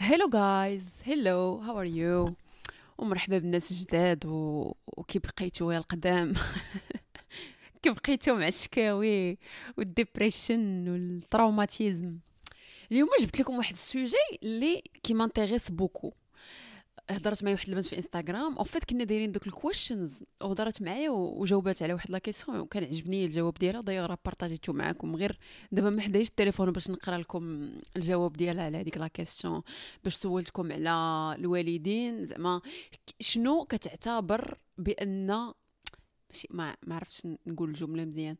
hello guys hello how are you ومرحبا بالناس الجداد و... وكي بقيتو يا القدام. كي بقيتو مع الشكاوي وال depression وال traumatisme اليوم جبت لكم واحد ال sujet اللي كي m'intéresse beaucoup هضرت معايا واحد البنت في انستغرام en fait كنا دايرين دوك ال questions وهضرت معايا وجاوبات على واحد la question وكان عجبني الجواب ديالها دايوغ راه بارطاجيتو معاكم غير دابا ما حدايش التليفون باش نقرا لكم الجواب ديالها على هذيك لا كيسيون باش سولتكم على الوالدين زعما شنو كتعتبر بان ماشي ما ما عرفتش نقول الجملة مزيان.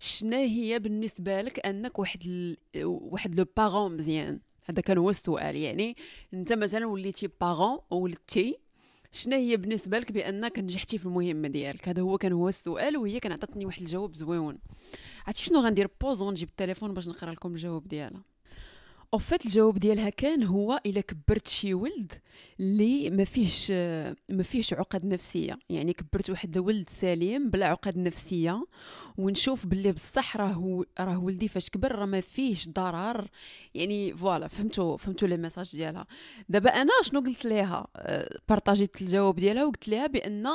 شنو هي بالنسبة لك أنك واحد ال... واحد لو بارون مزيان؟ هذا كان هو السؤال. يعني انت مثلا وليتي بارون ولدتي شنو هي بالنسبة لك بأنك نجحتي في المهمة ديالك؟ هذا هو كان هو السؤال وهي كان عطاتني واحد الجواب زويون عرفتي شنو غندير؟ pause ونجيب التليفون باش نقرأ لكم الجواب ديالها. au fait الجواب ديالها كان هو إلا كبرت شي ولد اللي ما فيهش ما فيهش عقد نفسية. يعني كبرت واحد الولد سليم بلا عقد نفسية. ونشوف باللي بصح راه راه ولدي فاش كبر راه ما فيهش ضرر. يعني voilà فهمتوا فهمتوا les messages ديالها. دابا أنا شنو قلت ليها؟ بارطاجيت الجواب ديالها وقلت ليها بأن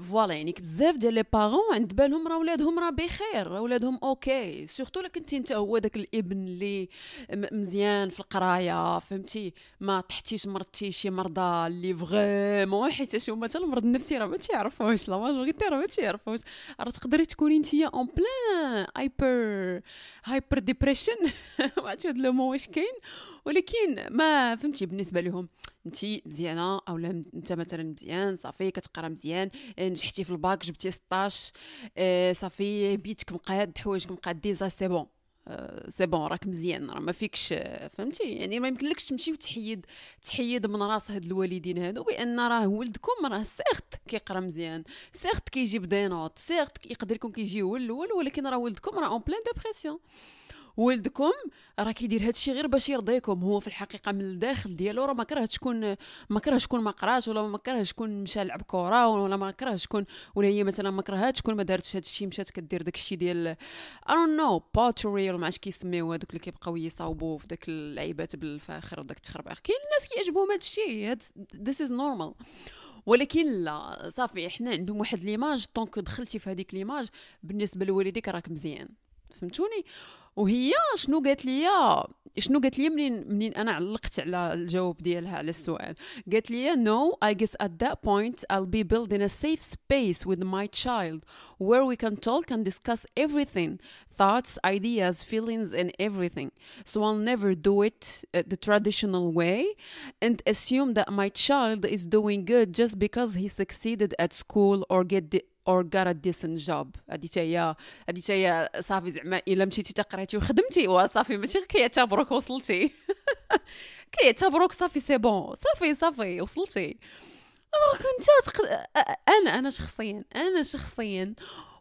voilà يعني بزاف ديال les parents عند بالهم راه ولادهم راه بخير ولادهم OK surtout إلا كنتي أنت هو داك الابن اللي مزيان في القراية فهمتي؟ ما طحتيش مرضتي شي مرضى اللي vraiment حيت هما حتى المرض النفسي راه ما تيعرفوش la majorité راه ما تيعرفوش راه تقدري تكوني انت en plein hyper hyper dépression ما عرفتش هذا le واش كاين. ولكن ما فهمتي بالنسبة لهم انت مزيانة أو لا انت مثلا مزيان صافي كتقرا مزيان نجحتي في الباك جبتي 16 آه صافي بيتك مقاد حوايجك مقادين c'est bon. c'est bon راك مزيان راه ما فيكش فهمتي؟ يعني ما يمكنلكش تمشي وتحيد تحيد من راس هاد الوالدين هادو بأن راه ولدكم راه certes كيقرا مزيان certes كيجيب des notes certes يقدر يكون كيجي هو الأول ولكن راه ولدكم راه en pleine dépression ولدكم راه كيدير هادشي غير باش يرضيكم. هو في الحقيقة من الداخل ديالو راه ما كره شكون ما كره شكون ما قراش ولا ما كره شكون مشى لعب كرة ولا ما كره شكون ولا هي مثلا ما كرهاتش شكون ما دارتش هادشي مشات كدير داكشي ديال اي دون نو باتري ولا ما عرفتش كيسميو هذوك اللي كيبقاو يصاوبوا في داك اللعيبات بالفاخر وداك التخربيق. كاين الناس كيعجبهم هادشي. هاد ذيس از نورمال ولكن لا صافي إحنا عندهم واحد ليماج طونك دخلتي في هذيك ليماج بالنسبة لوالديك راك مزيان. فهمتوني وهي شنو قالت لي شنو قالت لي منين منين أنا علقت على الجواب ديالها على السؤال قالت لي no I guess at that point I'll be building a safe space with my child where we can talk and discuss everything thoughts ideas feelings and everything so I'll never do it uh, the traditional way and assume that my child is doing good just because he succeeded at school or get the or got a decent job. هادي حتى هي هادي حتى هي صافي زعما إلا مشيتي تقريتي وخدمتي وصافي ماشي كيعتبروك وصلتي. كيعتبروك صافي c'est bon صافي صافي وصلتي. أنا أنا شخصيا أنا شخصيا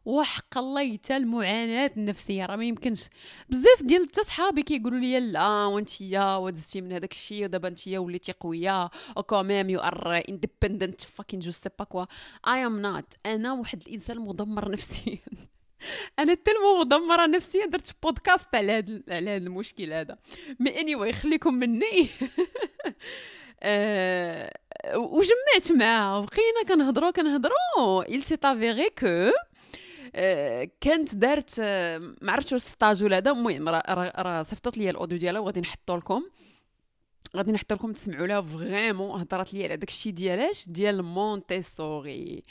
وحق الله حتى المعاناة النفسية. راه ما يمكنش. بزاف ديال حتى صحابي كيقولوا لي لا وانت يا ودزتي من هذاك الشيء ودابا انت وليتي قوية. ou quand même you are independent fucking je sais pas quoi I am not أنا واحد الإنسان مدمر نفسيا. أنا tellement مدمره نفسيا درت بودكاست على هذا على هذا المشكل هذا. mais any anyway خليكم مني. أه وجمعت معاها وبقينا كنهضروا كنهضروا. S'est avéré que آه، كانت دارت ما عرفتش واش stage ولا هذا المهم راه صيفطت لي audio ال ديالها وغادي نحطو لكم. غادي نحط لكم تسمعوا لها vraiment هضرات لي على داكشي ديالاش ديال مونتيسوري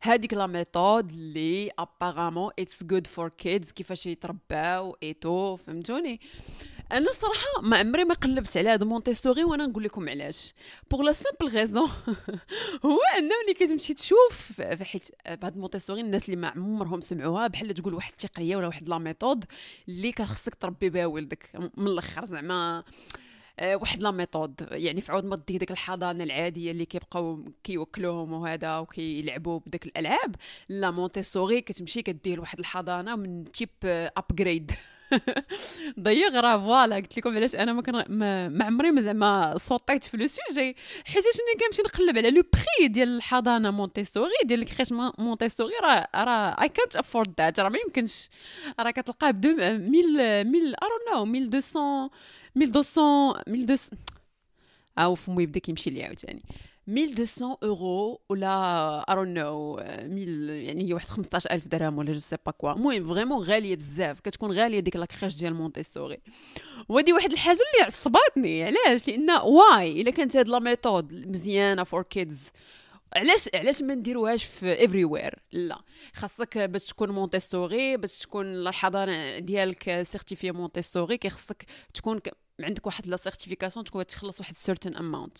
هذيك la méthode اللي apparemment it's good for kids كيفاش يترباو et tout فهمتوني؟ أنا صراحة ما عمري ما قلبت على هذا مونتيسوري وأنا نقول لكم علاش. pour la simple raison هو انه ملي كتمشي تشوف حيت بعض مونتيسوري الناس اللي ما عمرهم سمعوها بحال تقول واحد التقنيه ولا واحد la méthode اللي كخصك تربي بها ولدك. من الأخر زعما آه، واحد la méthode يعني في عوض ما تدي ديك الحضانة العادية اللي كيبقاو كيوكلوهم وهذا وكيلعبوا بداك الألعاب. لا مونتيسوري كتمشي كدير واحد الحضانة من تيب ابجريد ضيق راه فوالا قلت لكم علاش أنا ما كان ما, عمري ما زعما صوتيت في لو سوجي حيت ملي كنمشي نقلب على لو بري ديال الحضانة مونتيسوري ديال الكريش مونتيسوري راه راه اي كانت افورد ذات راه ما يمكنش. راه كتلقاه ب 1000 1000 ار نو 1200 1200 1200 أو فمو يبدا كيمشي ليا عاوتاني. 1200 اورو ولا euro non 1000 يعني واحد 15000 درهم ولا je sais pas quoi المهم vraiment غالية بزاف كتكون غالية ديك la crèche ديال مونتيسوري وهادي واحد الحاجة اللي عصباتني علاش؟ لأن why إلا كانت هاد la méthode مزيانة for kids علاش علاش ما نديروهاش في everywhere لا. خاصك باش تكون مونتيسوري باش تكون الحضانه ديالك certifiée مونتيسوري كيخصك تكون عندك واحد la certification تكون تخلص واحد certain amount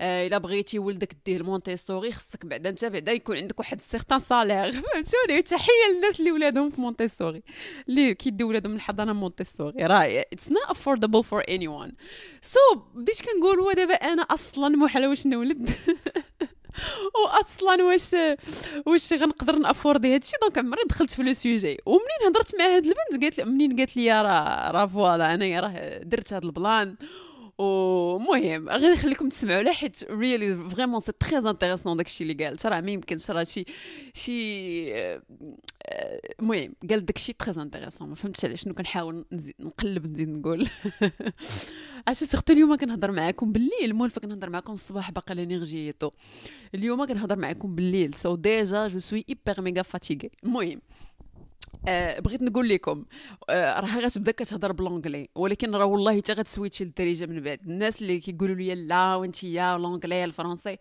آه إلا بغيتي ولدك دير مونتيسوري خصك بعدا انت بعدا يكون عندك واحد certain salaire فهمتوني؟ تحية للناس اللي ولادهم في مونتيسوري اللي كيديو ولادهم الحضانة مونتيسوري راه it's not affordable for anyone so بديت كنقول هو دابا أنا أصلا محال واش نولد. واصلا واش واش غنقدر نafforder هادشي donc عمري دخلت في le sujet. ومنين هضرت مع هاد البنت؟ قالت منين قالت لي راه راه voilà انايا راه درت هاد plan ال. ومهم غير نخليكم تسمعوا له حيت really vraiment c'est très intéressant داكشي اللي قالت. راه ما يمكنش راه شي شي المهم قال داكشي très intéressant ما فهمتش علاش شنو كنحاول نزيد نقلب نزيد نقول. عرفتي surtout اليوم كنهضر معاكم بالليل المهم كنهضر معاكم الصباح باقا l'énergie et tout اليوم كنهضر معاكم بالليل so déjà je suis hyper méga fatiguée المهم آه بغيت نقول لكم آه راه غتبدا كتهضر ب l'anglais ولكن راه والله حتى غت switchي للدارجه من بعد. الناس اللي كيقولوا لي لا وانت يا l'anglais الفرنسي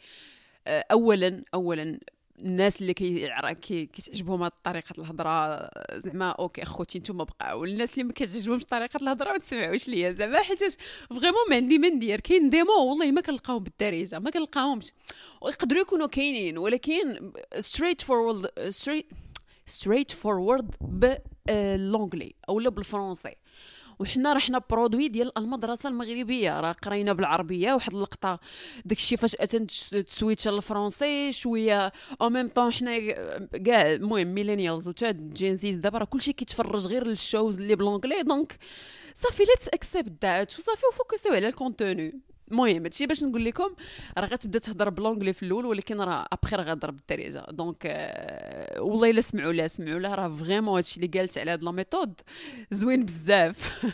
آه اولا اولا الناس اللي كي كتعجبهم هاد طريقة الهضرة زعما OK أخوتي نتوما بقاو. الناس اللي ما كتعجبهمش طريقة الهضرة ما تسمعوش ليا. زعما حيت vraiment ما عندي ما ندير كاين des mots والله ما كنلقاهم بالدارجة ما كنلقاهمش. ويقدروا يكونوا كاينين ولكن straightforward straight ستريت فورورد باللونجلي اولا بالفرنسي. وحنا رحنا برودوي ديال المدرسة المغربية. راه قرينا بالعربية واحد اللقطة داكشي فاش أتن تسويتش للفرونسي شوية. أو ميم طون حنا كاع المهم ميلينيالز وتا جينزيز دابا راه كلشي كيتفرج غير للشوز اللي بلونجلي دونك صافي ليتس اكسبت ذات وصافي وفوكسيو على الكونتوني المهم هادشي باش نقول لكم راه غتبدا تهضر بلونجلي في الأول ولكن راه ابخي راه غضرب بالدارجه دونك آه والله إلا سمعوا لها سمعوا لها راه فريمون هادشي اللي قالت على هاد لا ميثود زوين بزاف.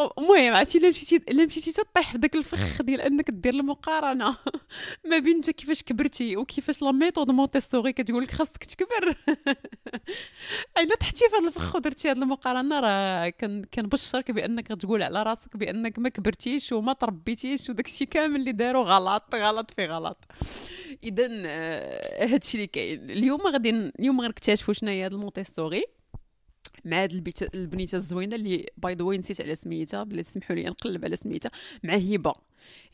المهم عرفتي إلا مشيتي إلا مشيتي تطيح في داك الفخ ديال إنك دير المقارنة. ما بين انت كيفاش كبرتي وكيفاش la méthode مونتيسوري كتقول لك خاصك تكبر. الا طحتي في هذا الفخ ودرتي هذه المقارنة راه كنبشرك بأنك غتقول على راسك بأنك ما كبرتيش وما تربيتيش وداك الشيء كامل اللي داروا غلط غلط في غلط. اذا آه، هادشي اللي كاين. اليوم غادي اليوم غنكتشفوا شنو هي هذا المونتيسوري مع هاد البنيتة الزوينة اللي by the نسيت على سميتها بلاتي سمحوا لي نقلب على سميتها مع هبه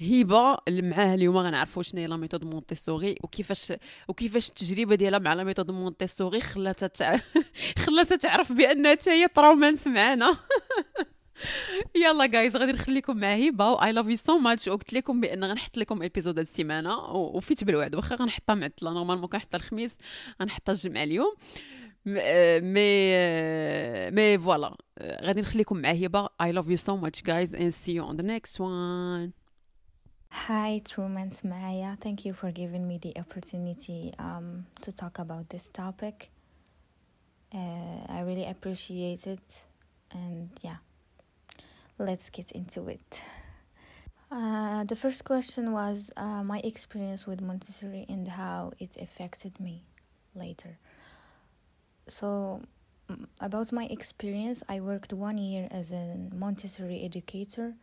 هبه اللي معاها اليوم غنعرفوا شنو هي la méthode مونتيسوري وكيفاش وكيفاش التجربة ديالها مع la méthode مونتيسوري خلاتها تع... خلاتها تعرف بأنها حتى هي ترومانس معانا. يلا guys غادي نخليكم مع هبه و I love you so much وقلت لكم بأن غنحط لكم episode هاد السيمانة. وفيت بالوعد. واخا غنحطها معطله normalement كنحطها الخميس. غنحطها الجمعة اليوم. مي مي فوالا. غادي نخليكم مع هبه I love you so much guys and see you on the next one. Hi Truman Smaya. Thank you for giving me the opportunity um, to talk about this topic. Uh, I really appreciate it. And yeah. Let's get into it. Uh, the first question was uh, my experience with Montessori and how it affected me later. So about my experience i worked one year as a montessori educator.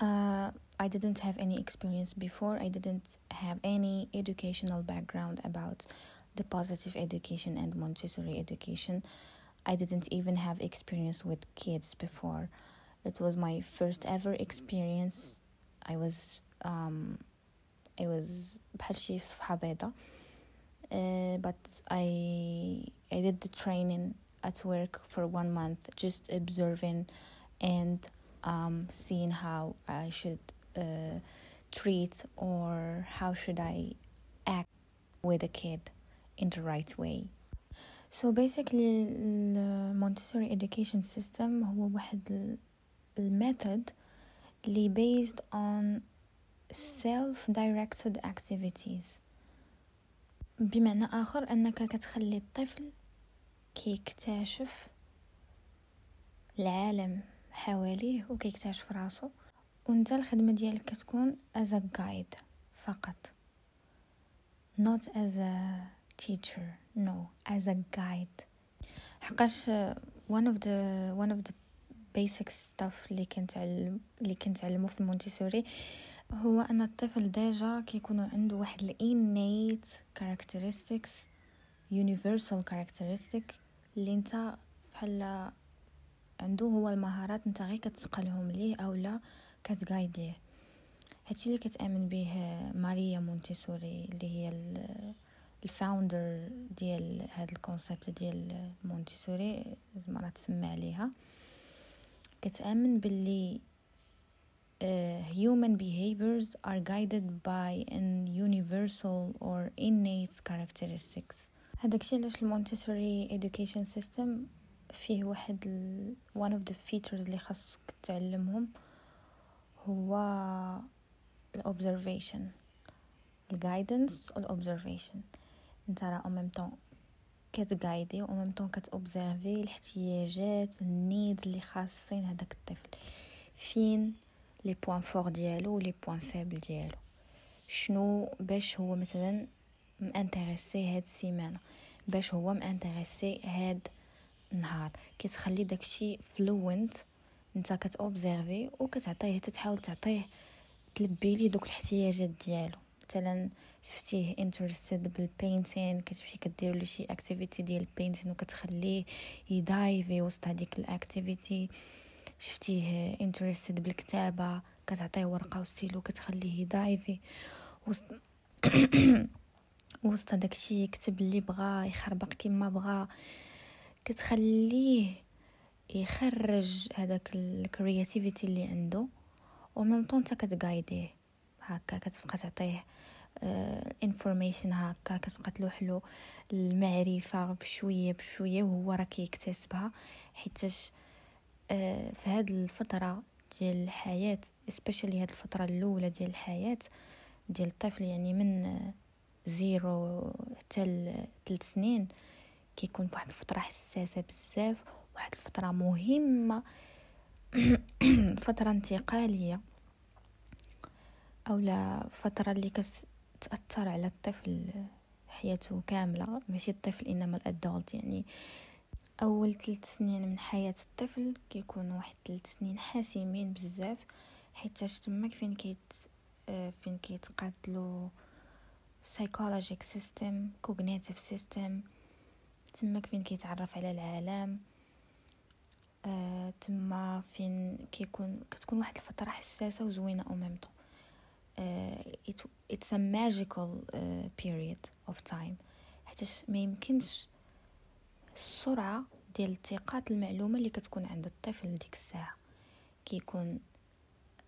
Uh, i didn't have any experience before. I didn't have any educational background about the positive education and montessori education i didn't even have experience with kids before it was my first ever experience i was um, it was بحال شي uh, but I I did the training at work for one month, just observing and um, seeing how I should uh, treat or how should I act with a kid in the right way. So basically Montessori education system هو واحد المethod اللي based on self-directed activities بمعنى آخر أنك كتخلي الطفل كيكتشف العالم حواليه وكيكتشف راسو وانت الخدمه ديالك كتكون as a guide فقط not as a teacher no as a guide. حقاش one of the one of the basic stuff اللي كنتعلم اللي كنتعلمو في المونتيسوري هو أن الطفل déjà كيكونوا عنده واحد ال innate characteristics universal characteristic اللي انت بحال عنده هو المهارات انت غير كتقلهم ليه اولا كت guide يه هادشي اللي كتآمن به ماريا مونتيسوري اللي هي ال founder ديال هاد ال concept ديال مونتيسوري زعما راه تسمى عليها. كتآمن باللي uh, human behaviors are guided by an universal or innate characteristics. هذاك الشيء علاش المونتيسوري education system فيه واحد ال... one of the features اللي خاصك تعلمهم هو ال observation ال guidance وال observation انت راه أو ميم طون كتغايدي أو ميم طون كتوبزيرفي الاحتياجات ال need اللي خاصين هذاك الطفل. فين les points forts ديالو les points faibles ديالو؟ شنو باش هو مثلا م intéressé هاد السيمانة؟ باش هو م intéressé هاد النهار؟ كتخلي داكشي fluent انت كت observe ي وكتعطيه تتحاول تعطيه تلبي لي دوك الاحتياجات ديالو. مثلا شفتيه interested بال painting كتمشي كدير له شي activity ديال ال painting وكتخليه ي dive ي وسط هذيك ال activity شفتيه interested بالكتابة كتعطيه ورقة وستيلو كتخليه ي dive ي وسط وسط داكشي يكتب اللي بغا يخربق كيما بغا. كتخليه يخرج هذاك ال creativity اللي عنده و même temps انت كت guide يه هكا كتبقى تعطيه information uh, هكا كتبقى تلوح له المعرفة بشوية بشوية وهو راه كيكتسبها. حيتاش آه، في هاد الفترة ديال الحياة especially هاد الفترة الأولى ديال الحياة ديال الطفل يعني من زيرو حتى ثلاث سنين كيكون فواحد الفترة حساسة بزاف واحد الفترة مهمة. فترة انتقالية. اولا فترة اللي كتأثر على الطفل حياته كاملة. ماشي الطفل إنما الادولت يعني أول ثلاث سنين من حياة الطفل كيكون واحد ثلاث سنين حاسمين بزاف حيت تماك فين كيت آه، فين كيتقاتلو psychologic system cognitive system تماك فين كيتعرف على العالم آه تما فين كيكون كتكون واحد الفترة حساسة وزوينة أو ميم طون. آه it's a magical uh, period of time. حيت ما يمكنش السرعة ديال التقاط المعلومة اللي كتكون عند الطفل ديك الساعة. كيكون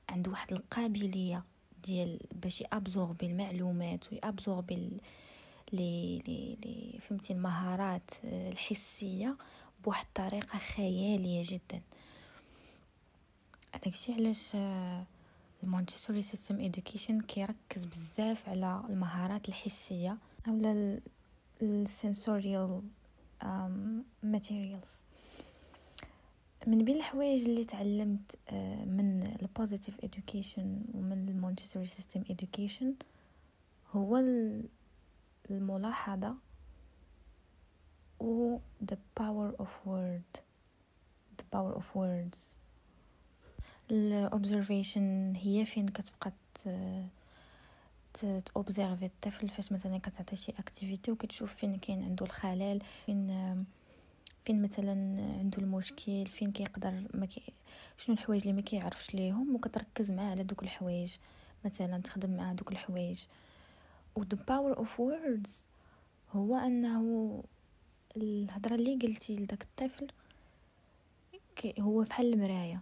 عنده واحد القابلية ديال باش ي absorb ي المعلومات وي absorb ي لي لي لي فهمتي المهارات آه، الحسية بواحد الطريقة خيالية جدا. هذاك علاش آه، المونتيسوري system education كيركز بزاف على المهارات الحسية اولا ال sensorial materials. من بين الحوايج اللي تعلمت آه، من ال positive education ومن المونتسوري system education هو الملاحظة و the power of word the power of words. ال observation هي فين كتبقى ت observe ي الطفل فاش مثلا كتعطي شي activity وكتشوف فين كاين عنده الخلل فين فين مثلا عنده المشكل فين كيقدر ما كي شنو الحوايج اللي ما كيعرفش ليهم وكتركز معاه على دوك الحوايج مثلا تخدم مع دوك الحوايج. و the power of words هو أنه الهضره اللي قلتي لداك الطفل هو بحال المراية.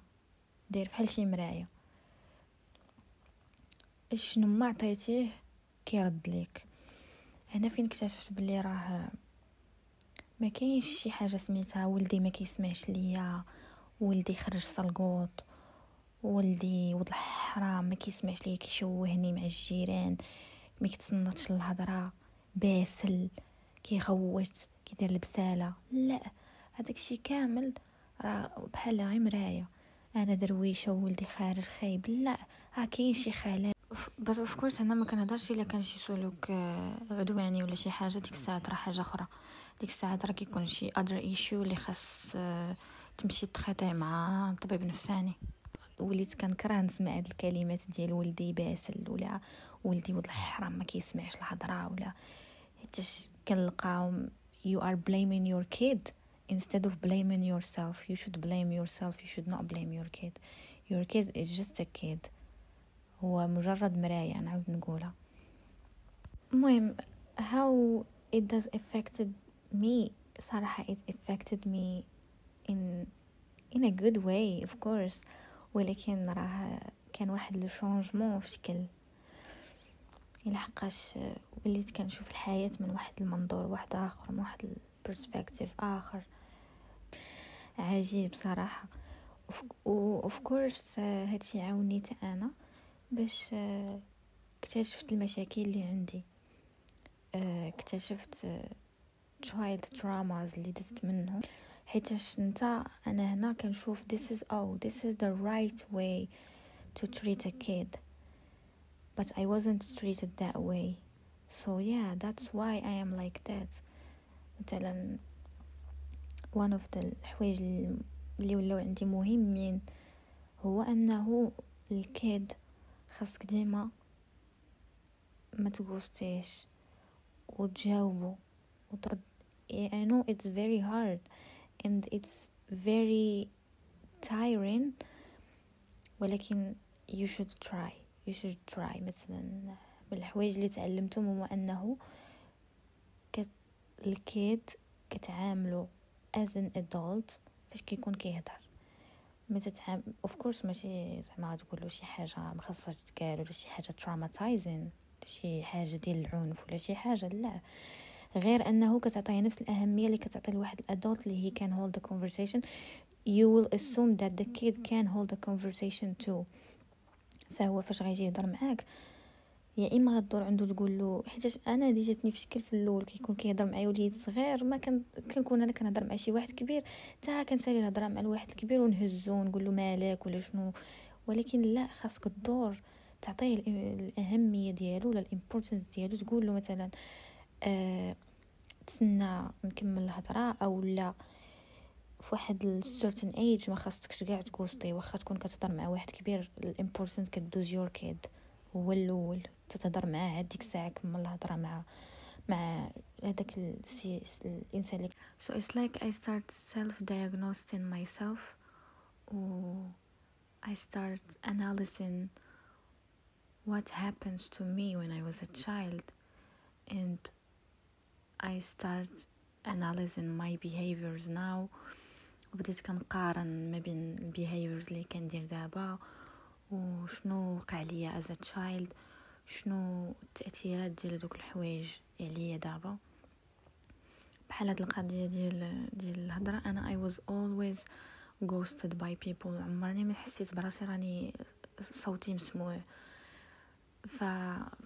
داير بحال شي مراية. شنو ما عطيتيه كيرد ليك. هنا فين اكتشفت بلي راه ما كاينش شي حاجة سميتها ولدي ما كيسمعش ليا ولدي خرج سلقوط ولدي ولد الحرام ما كيسمعش ليا كيشوهني مع الجيران ما كيتصنتش الهضره باسل كيغوت كيدير البساله لا هذاك الشيء كامل راه بحال غير مراية. أنا درويشة وولدي خارج خايب. لا ها كاين شي خلل. بس of course أنا ما كنهضرش إلا كان شي سلوك آه، عدواني ولا شي حاجة. ديك الساعة راه حاجة أخرى. ديك الساعة راه كيكون شي other issue اللي خاص آه، تمشي تخاطي مع طبيب نفساني. وليت كنكره نسمع هاد الكلمات ديال ولدي باسل ولا ولدي ولد الحرام ما كيسمعش الهضرة ولا حيتاش كنلقاهم you are blaming your kid. Instead of blaming yourself you should blame yourself you should not blame your kid your kid is just a kid هو مجرد مراية نعاود نقولها المهم how it does affected me صراحة it affected me in in a good way of course ولكن راه كان واحد لو شونجمون في شكل إلى حقاش وليت كنشوف الحياة من واحد المنظور واحد اخر من واحد البرسبكتيف آخر. عجيب صراحة. و of course هادشي عاوني أنا باش اكتشفت المشاكل اللي عندي. اكتشفت child traumas اللي دزت منهم. حيتاش نتا أنا هنا كنشوف this is oh this is the right way to treat a kid. But I wasn't treated that way. So yeah that's why I am like that. مثلا of the الحوايج اللي ولاو عندي مهمين هو أنه الكيد خاصك ديما ما تغوستيش وتجاوبو وترد I know it's very hard and it's very tiring ولكن you should try you should try مثلا من الحوايج اللي تعلمتهم هو أنه. ال kid كتعاملو as an adult فاش كيكون كيهضر. ما تتعامل of course ماشي زعما تقول شي حاجة ما خاصهاش تتقال ولا شي حاجة traumatizing شي حاجة ديال العنف ولا شي حاجة لا. غير أنه كتعطيه نفس الأهمية اللي كتعطي لواحد ال adult اللي هي كان hold the conversation. You will assume that the kid can hold too. فهو فاش غيجي يهضر معاك يا إما غدور عنده تقول له حيتاش أنا دي جاتني في شكل في الأول كيكون كيهضر معايا وليد صغير ما كان كنكون أنا كنهضر مع شي واحد كبير حتى كنسالي الهضرة مع الواحد الكبير ونهزو ونقول له مالك ولا شنو. ولكن لا خاصك تدور تعطيه الأهمية ديالو ولا الامبورتانس ديالو تقول له مثلا آه تسنى نكمل الهضرة أو لا. في واحد ال certain age ما خاصكش كاع t'coster واخا تكون كتهضر مع واحد كبير ال important كدوز your kid هو الاول تتهضر معاه هذيك الساعه كمل الهضره مع مع هذاك الانسان اللي so it's like I start self diagnosing myself و I start analyzing what happens to me when I was a child and I start analyzing my behaviors now وبديت كنقارن ما بين البيهيفيرز اللي كندير دابا وشنو وقع ليا as child شنو التأثيرات ديال دوك الحوايج عليا دابا؟ بحال هاد القضية ديال ديال الهضرة أنا I was always ghosted by people. عمرني ما حسيت براسي راني صوتي مسموع.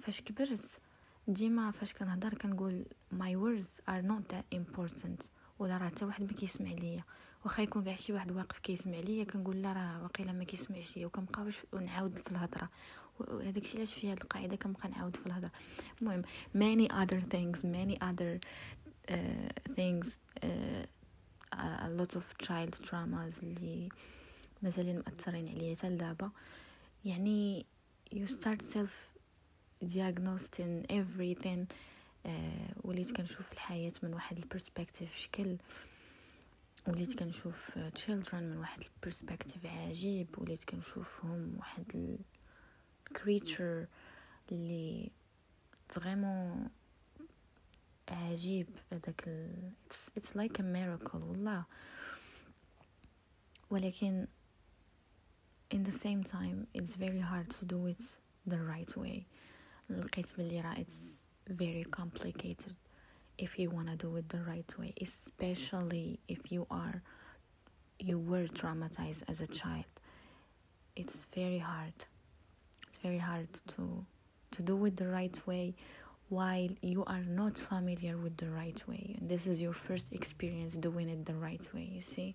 فاش كبرت ديما فاش كنهضر كنقول my words are not that important. ولا راه حتى واحد ما كيسمع ليا. واخا يكون كاع شي واحد واقف كيسمع ليا كنقول لا راه واقيلا ما كيسمعش ليا وكنبقى باش نعاود في الهضرة. وهذاك الشيء علاش فيها هاد القاعدة كنبقى نعاود في الهضرة. المهم many other things many other uh, things uh, a lot of child traumas اللي مازالين مأثرين عليا حتى لدابا. يعني you start self diagnosing everything uh, وليت كنشوف الحياة من واحد ال perspective شكل وليت كنشوف children من واحد ال perspective عجيب وليت كنشوفهم واحد ال creature اللي vraiment عجيب. هذاك it's, it's like a miracle والله. ولكن in the same time it's very hard to do it the right way. لقيت بلي راه it's very complicated. If you want to do it the right way especially if you are you were traumatized as a child. It's very hard. It's very hard to to do it the right way while you are not familiar with the right way. And this is your first experience doing it the right way you see?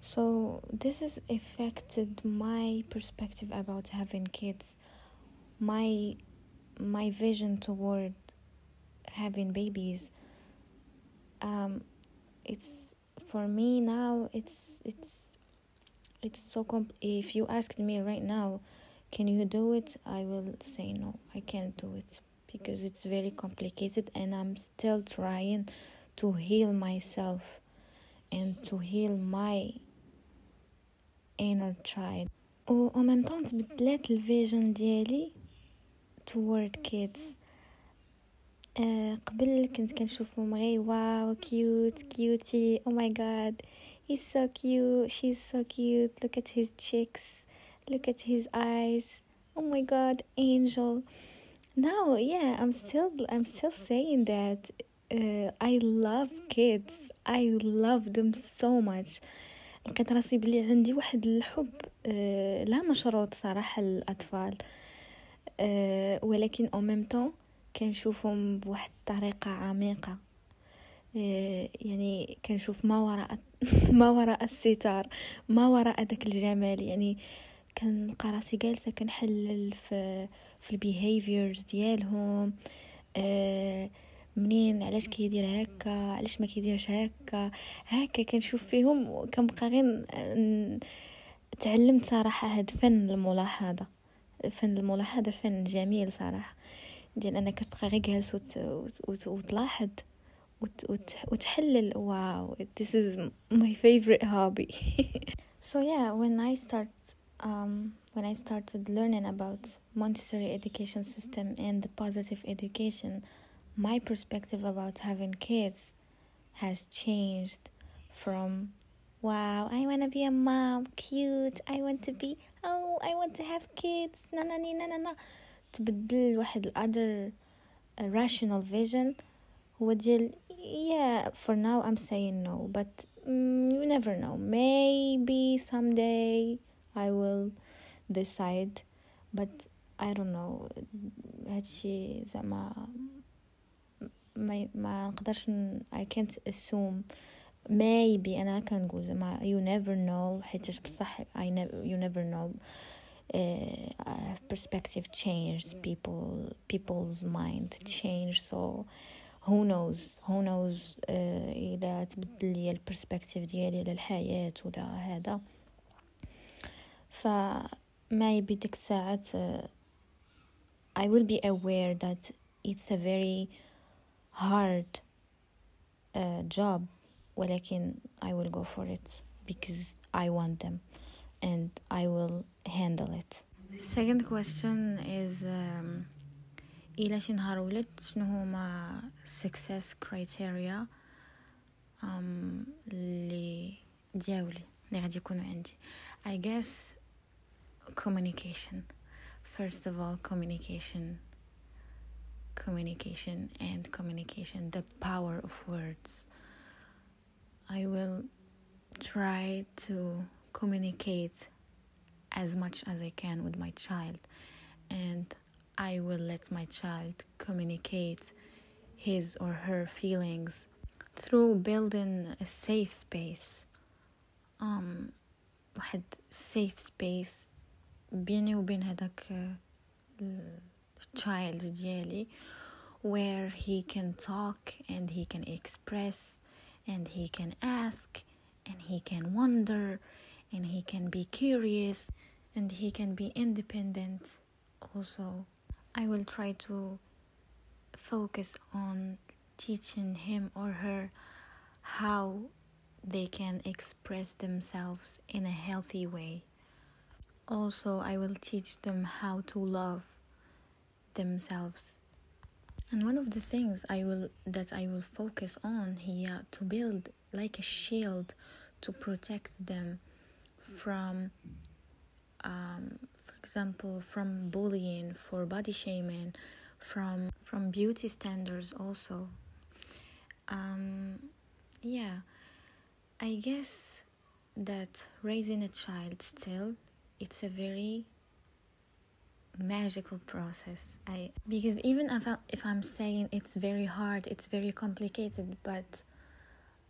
So this has affected my perspective about having kids, my my vision toward having babies. Um, it's for me now. It's it's it's so comp- if you asked me right now, can you do it? I will say no. I can't do it because it's very complicated and I'm still trying to heal myself and to heal my inner child و en même temps تبدلات الفيجن ديالي toward kids uh, قبل كنت كنشوفهم غير واو كيوت كيوتي او ماي جاد he's so cute she's so cute look at his cheeks look at his eyes oh my god angel now yeah i'm still i'm still saying that uh, i love kids i love them so much لقيت راسي بلي عندي واحد الحب آه لا مشروط صراحة للأطفال آه ولكن او ميم طون كنشوفهم بواحد الطريقة عميقة. آه يعني كنشوف ما وراء ما وراء الستار ما وراء داك الجمال. يعني كنلقى راسي جالسة كنحلل في في ال behaviors ديالهم. آه منين علاش كيدير هكا علاش ما كيديرش هكا. هكا كنشوف فيهم كنبقى غير تعلمت صراحة هاد فن الملاحظة. فن الملاحظة فن جميل صراحة. ديال انك تبقى غير جالس وتلاحظ وتحلل واو this is my favorite hobby so yeah when I start um, when I started learning about Montessori education system and the positive education my perspective about having kids has changed from wow i want to be a mom cute i want to be oh i want to have kids na na na na na تبدل واحد other rational vision هو ديال yeah for now I'm saying no but mm, you never know maybe someday I will decide but I don't know هادشي زعما ما ما نقدرش I can't assume maybe أنا كنقول زعما you never know حيتاش بصح I never you never know uh, perspective changes people people's mind change so who knows who knows uh, اذا تبدل لي البرسبكتيف ديالي للحياه ولا هذا ف maybe ديك الساعات uh, I will be aware that it's a very hard uh, job ولكن I will go for it because I want them and I will handle it second question is um, إلى شي نهار ولدت شنو هما success criteria um, اللي دياولي اللي غادي يكونوا عندي I guess communication first of all communication communication and communication, the power of words. I will try to communicate as much as I can with my child, and I will let my child communicate his or her feelings through building a safe space. Um, واحد safe space بيني وبين هذاك child ديالي where he can talk and he can express and he can ask and he can wonder and he can be curious and he can be independent also. I will try to focus on teaching him or her how they can express themselves in a healthy way. Also i will teach them how to love themselves. And one of the things i will that i will focus on here to build like a shield to protect them from um, for example from bullying for body shaming from from beauty standards also. Um, yeah. I guess that raising a child still it's a very magical process. I because even if, I, if i'm saying it's very hard it's very complicated but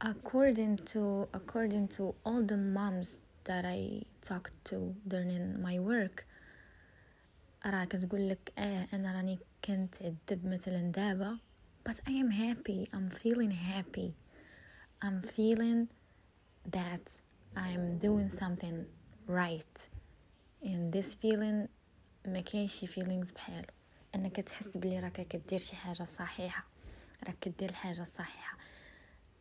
according to according to all the moms that I talked to during my work راه كتقول لك آه أنا راني كنتعذب مثلا دابا but I am happy I'm feeling happy I'm feeling that I'm doing something right and this feeling ما كاينش شي feelings بحالو انك تحس بلي راك كدير شي حاجة صحيحه راك كدير الحاجة الصحيحه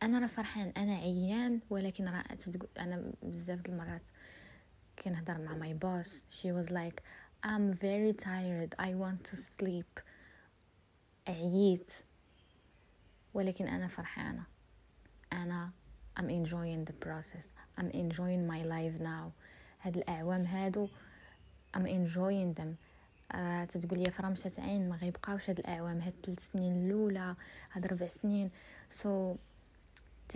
أنا راه فرحان أنا عيان ولكن راه أنا بزاف د المرات كنهضر مع ماي بوس she was like I'm very tired I want to sleep. عييت. ولكن أنا فرحانة. أنا I'm enjoying the process I'm enjoying my life now. هاد الأعوام هادو I'm enjoying them. راه تتقول لي فرا مشات عين ما غيبقاوش هاد الأعوام هاد ثلاث سنين الأولى هاد ربع سنين. so so,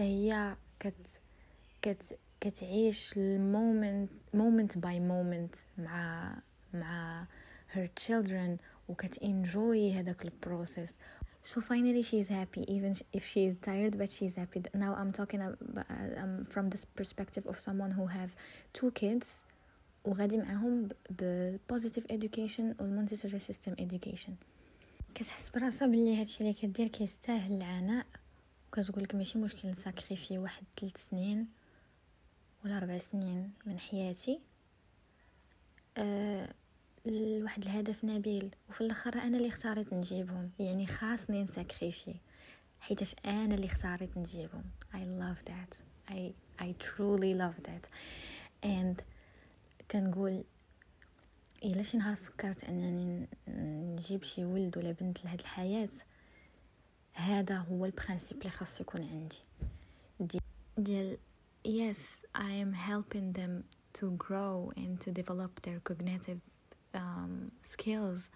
هي كت كت كتعيش ال moment moment by moment مع مع her children وكت enjoy هذاك ال process so finally she's happy even if she is tired but she's happy now i'm talking about, um, from this perspective of someone who have two kids وغادي معاهم بال positive education والمونتيسوري system education كتحس براسها بلي هادشي اللي كدير كيستاهل العناء وكتقولك ماشي مشكل نsacrifier واحد ثلاث سنين ولا ربع سنين من حياتي. أه لواحد الهدف نبيل وفي الآخر أنا اللي اختاريت نجيبهم. يعني خاصني نsacrifier حيتاش أنا اللي اختاريت نجيبهم. I love that. I I truly love that. And كنقول إلا شي نهار فكرت أنني نجيب شي ولد ولا بنت لهاد الحياة هذا هو البرانسيب اللي خاص يكون عندي ديال yes I am helping them to grow and to develop their cognitive um, skills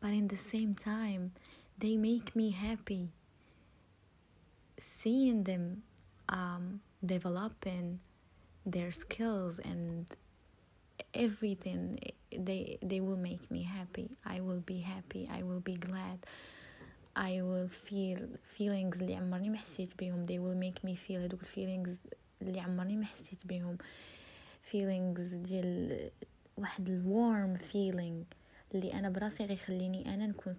but in the same time they make me happy seeing them um, developing their skills and everything they they will make me happy i will be happy i will be glad I will feel feelings اللي عمرني ما حسيت بهم they will make me feel هذوك feelings اللي عمرني ما حسيت بهم feelings ديال واحد الورم feeling اللي أنا براسي غيخليني أنا نكون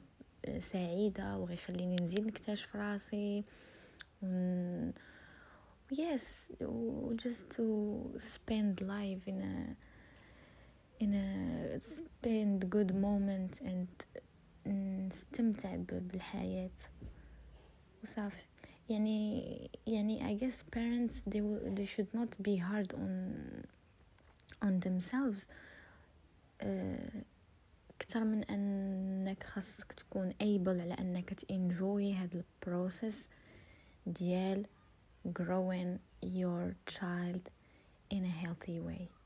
سعيدة وغيخليني نزيد نكتشف راسي. و yes just to spend life in a in a spend good moment and نستمتع بالحياة وصافي يعني يعني I guess parents they will, they should not be hard on on themselves uh, كتر من انك خاصك تكون able على انك تنجوي هاد البروسيس ديال growing your child in a healthy way